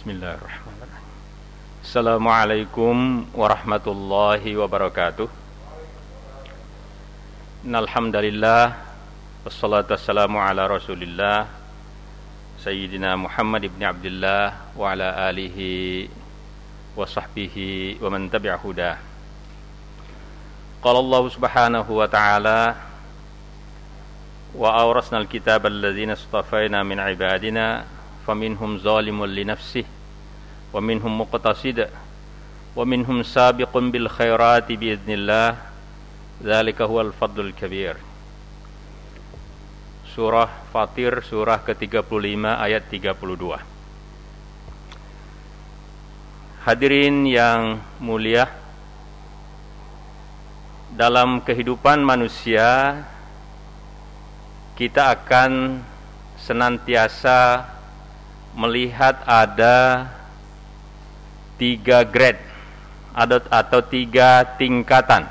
Bismillahirrahmanirrahim. Assalamualaikum warahmatullahi wabarakatuh. Alhamdulillah wassalatu wassalamu ala Rasulillah Sayyidina Muhammad ibn Abdullah wa ala alihi wa sahbihi wa man tabi'a huda. Qala Allah Subhanahu wa ta'ala wa awrasna al-kitaba alladhina istafaina min ibadina wa minhum muqtasid wa minhum sabiqun bil khairati bi idznillah dzalika huwal fadlul kabir Surah Fatir surah ke-35 ayat 32 Hadirin yang mulia dalam kehidupan manusia kita akan senantiasa melihat ada tiga grade atau tiga tingkatan.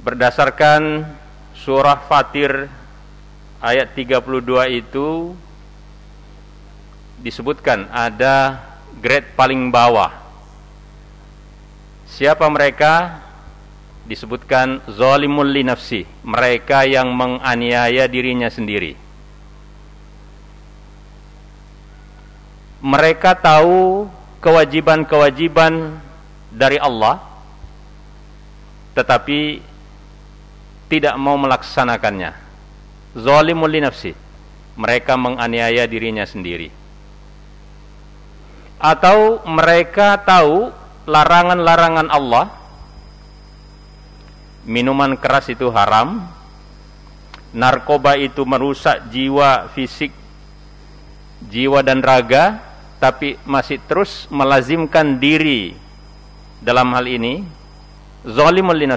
Berdasarkan surah Fatir ayat 32 itu disebutkan ada grade paling bawah. Siapa mereka? Disebutkan zalimul li nafsi, mereka yang menganiaya dirinya sendiri. Mereka tahu kewajiban-kewajiban dari Allah tetapi tidak mau melaksanakannya. Zalimul li nafsi, mereka menganiaya dirinya sendiri. Atau mereka tahu larangan-larangan Allah minuman keras itu haram, narkoba itu merusak jiwa fisik, jiwa dan raga, tapi masih terus melazimkan diri dalam hal ini, zalimul li.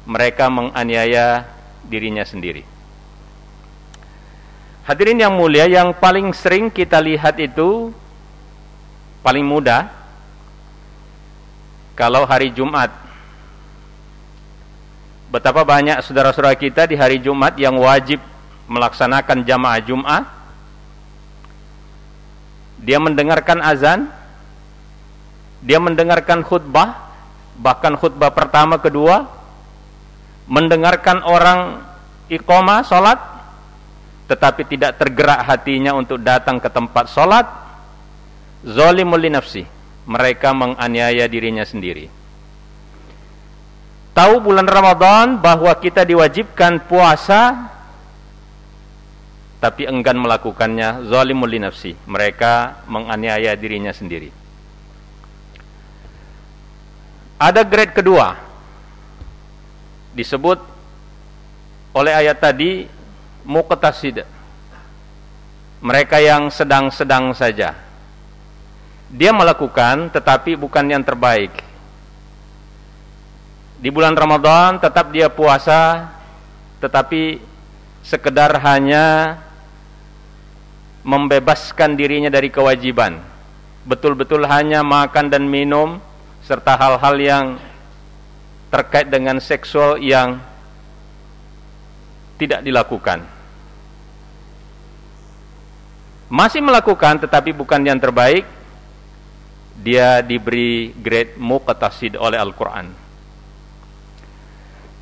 Mereka menganiaya dirinya sendiri. Hadirin yang mulia, yang paling sering kita lihat itu paling mudah kalau hari Jumat Betapa banyak saudara-saudara kita di hari Jumat yang wajib melaksanakan jamaah Jumat. Dia mendengarkan azan, dia mendengarkan khutbah, bahkan khutbah pertama kedua, mendengarkan orang iqamah salat tetapi tidak tergerak hatinya untuk datang ke tempat salat. Zalimul nafsi, mereka menganiaya dirinya sendiri tahu bulan Ramadan bahwa kita diwajibkan puasa tapi enggan melakukannya zalimul nafsi mereka menganiaya dirinya sendiri. Ada grade kedua. Disebut oleh ayat tadi muqtasid. Mereka yang sedang-sedang saja. Dia melakukan tetapi bukan yang terbaik di bulan Ramadan tetap dia puasa tetapi sekedar hanya membebaskan dirinya dari kewajiban. Betul-betul hanya makan dan minum serta hal-hal yang terkait dengan seksual yang tidak dilakukan. Masih melakukan tetapi bukan yang terbaik dia diberi grade muqtasid oleh Al-Quran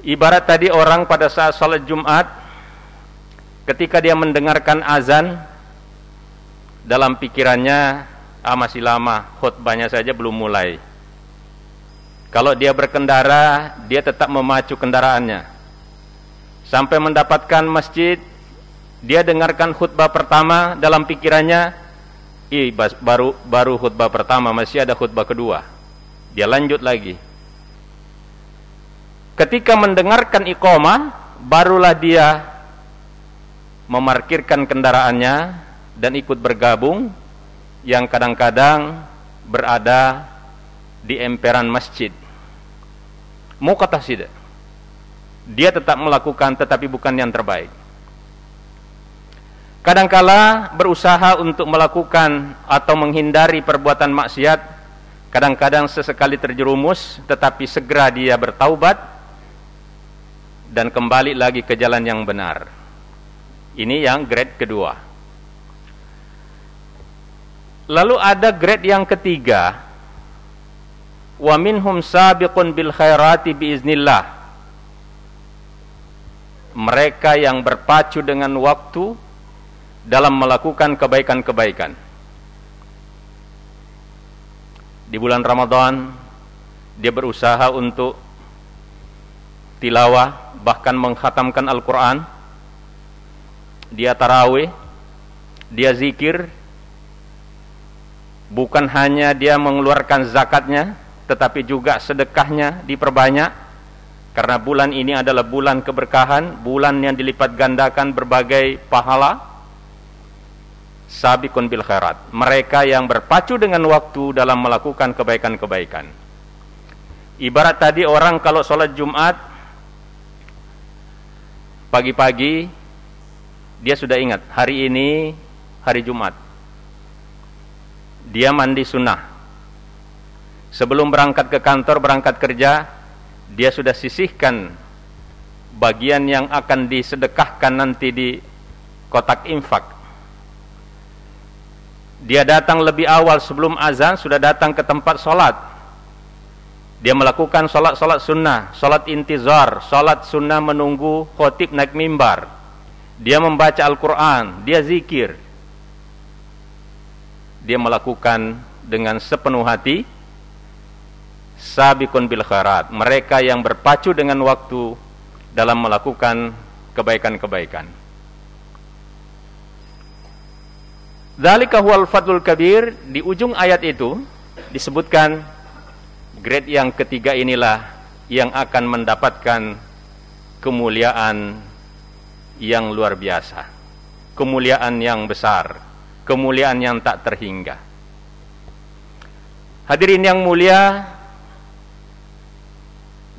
Ibarat tadi orang pada saat salat Jumat ketika dia mendengarkan azan dalam pikirannya ah masih lama khutbahnya saja belum mulai. Kalau dia berkendara, dia tetap memacu kendaraannya. Sampai mendapatkan masjid, dia dengarkan khutbah pertama dalam pikirannya, ih baru baru khutbah pertama, masih ada khutbah kedua. Dia lanjut lagi Ketika mendengarkan iqamah, barulah dia memarkirkan kendaraannya dan ikut bergabung yang kadang-kadang berada di emperan masjid. Muqtasid. Dia tetap melakukan tetapi bukan yang terbaik. Kadangkala berusaha untuk melakukan atau menghindari perbuatan maksiat, kadang-kadang sesekali terjerumus tetapi segera dia bertaubat dan kembali lagi ke jalan yang benar. Ini yang grade kedua. Lalu ada grade yang ketiga. Wa minhum sabiqun bil khairati biiznillah. Mereka yang berpacu dengan waktu dalam melakukan kebaikan-kebaikan. Di bulan Ramadan dia berusaha untuk tilawah bahkan menghatamkan Al-Qur'an dia tarawih, dia zikir, bukan hanya dia mengeluarkan zakatnya, tetapi juga sedekahnya diperbanyak, karena bulan ini adalah bulan keberkahan, bulan yang dilipat gandakan berbagai pahala, sabikun bil khairat. Mereka yang berpacu dengan waktu dalam melakukan kebaikan-kebaikan. Ibarat tadi orang kalau sholat Jumat, pagi-pagi dia sudah ingat hari ini hari Jumat. Dia mandi sunnah. Sebelum berangkat ke kantor, berangkat kerja, dia sudah sisihkan bagian yang akan disedekahkan nanti di kotak infak. Dia datang lebih awal sebelum azan, sudah datang ke tempat sholat. Dia melakukan sholat-sholat sunnah, sholat intizar, sholat sunnah menunggu khotib naik mimbar. Dia membaca Al-Quran, dia zikir, dia melakukan dengan sepenuh hati, sabikun bil khairat, mereka yang berpacu dengan waktu dalam melakukan kebaikan-kebaikan. Dzalika huwal fadlul kabir. Di ujung ayat itu disebutkan grade yang ketiga inilah yang akan mendapatkan kemuliaan yang luar biasa, kemuliaan yang besar, kemuliaan yang tak terhingga. Hadirin yang mulia,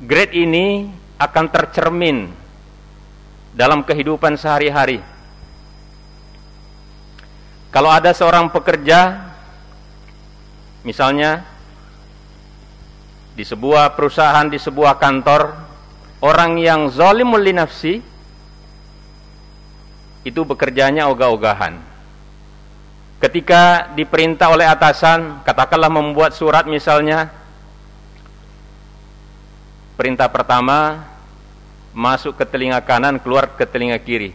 grade ini akan tercermin dalam kehidupan sehari-hari. Kalau ada seorang pekerja, misalnya di sebuah perusahaan, di sebuah kantor, orang yang zalimul itu bekerjanya ogah-ogahan. Ketika diperintah oleh atasan, katakanlah membuat surat misalnya, perintah pertama masuk ke telinga kanan, keluar ke telinga kiri.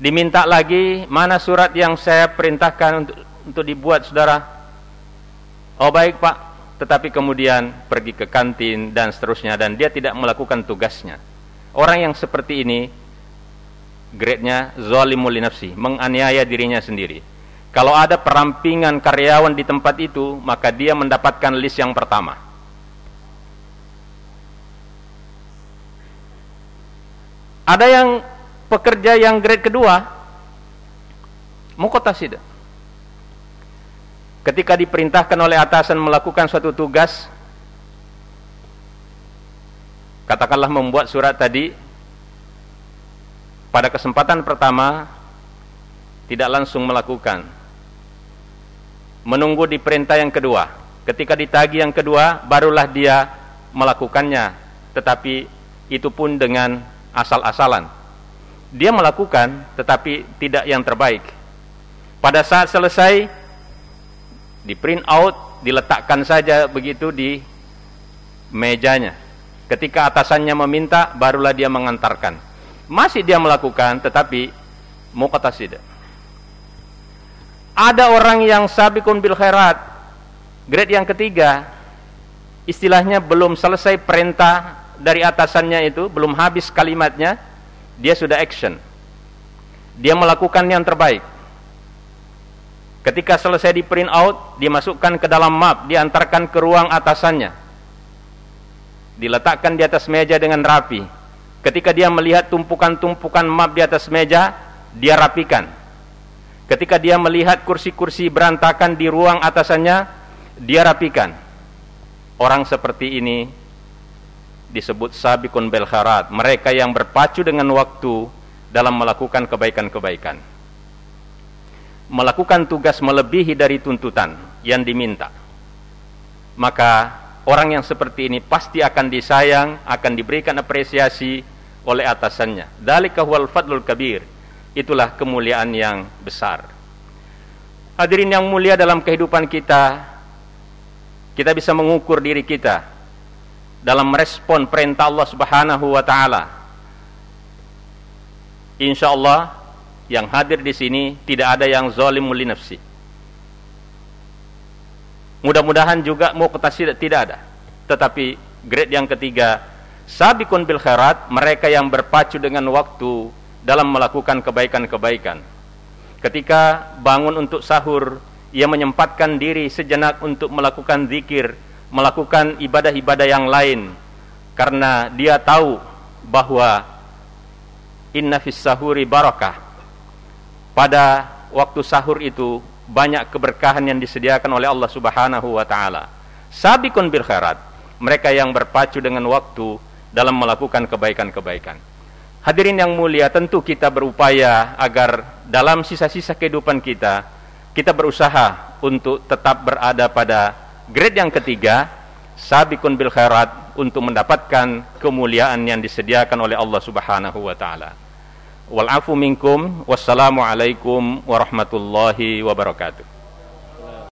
Diminta lagi, mana surat yang saya perintahkan untuk, untuk dibuat saudara? Oh baik pak, tetapi kemudian pergi ke kantin dan seterusnya dan dia tidak melakukan tugasnya. Orang yang seperti ini grade-nya zalimul nafsi, menganiaya dirinya sendiri. Kalau ada perampingan karyawan di tempat itu, maka dia mendapatkan list yang pertama. Ada yang pekerja yang grade kedua, mukotasida. Ketika diperintahkan oleh atasan melakukan suatu tugas, katakanlah membuat surat tadi, pada kesempatan pertama tidak langsung melakukan. Menunggu di perintah yang kedua. Ketika ditagi yang kedua, barulah dia melakukannya. Tetapi itu pun dengan asal-asalan. Dia melakukan, tetapi tidak yang terbaik. Pada saat selesai, di print out, diletakkan saja begitu di mejanya. Ketika atasannya meminta, barulah dia mengantarkan masih dia melakukan tetapi muqtasid. Ada orang yang sabikun bil khairat. Grade yang ketiga istilahnya belum selesai perintah dari atasannya itu, belum habis kalimatnya, dia sudah action. Dia melakukan yang terbaik. Ketika selesai di print out, dimasukkan ke dalam map, diantarkan ke ruang atasannya. Diletakkan di atas meja dengan rapi Ketika dia melihat tumpukan-tumpukan map di atas meja, dia rapikan. Ketika dia melihat kursi-kursi berantakan di ruang atasannya, dia rapikan. Orang seperti ini disebut sabikun bel kharat, mereka yang berpacu dengan waktu dalam melakukan kebaikan-kebaikan. Melakukan tugas melebihi dari tuntutan yang diminta. Maka orang yang seperti ini pasti akan disayang, akan diberikan apresiasi oleh atasannya. Dzalika huwal fadlul kabir. Itulah kemuliaan yang besar. Hadirin yang mulia dalam kehidupan kita, kita bisa mengukur diri kita dalam merespon perintah Allah Subhanahu wa taala. Insyaallah yang hadir di sini tidak ada yang zalimul li nafsi. Mudah-mudahan juga mau ketasi tidak ada. Tetapi grade yang ketiga, sabiqun bil khairat, mereka yang berpacu dengan waktu dalam melakukan kebaikan-kebaikan. Ketika bangun untuk sahur, ia menyempatkan diri sejenak untuk melakukan zikir, melakukan ibadah-ibadah yang lain karena dia tahu bahwa inna fis sahuri barakah. Pada waktu sahur itu banyak keberkahan yang disediakan oleh Allah Subhanahu wa taala. Sabiqun bil khairat, mereka yang berpacu dengan waktu dalam melakukan kebaikan-kebaikan. Hadirin yang mulia, tentu kita berupaya agar dalam sisa-sisa kehidupan kita, kita berusaha untuk tetap berada pada grade yang ketiga, sabikun bil khairat untuk mendapatkan kemuliaan yang disediakan oleh Allah Subhanahu wa taala. Wal afu minkum wassalamu alaikum warahmatullahi wabarakatuh.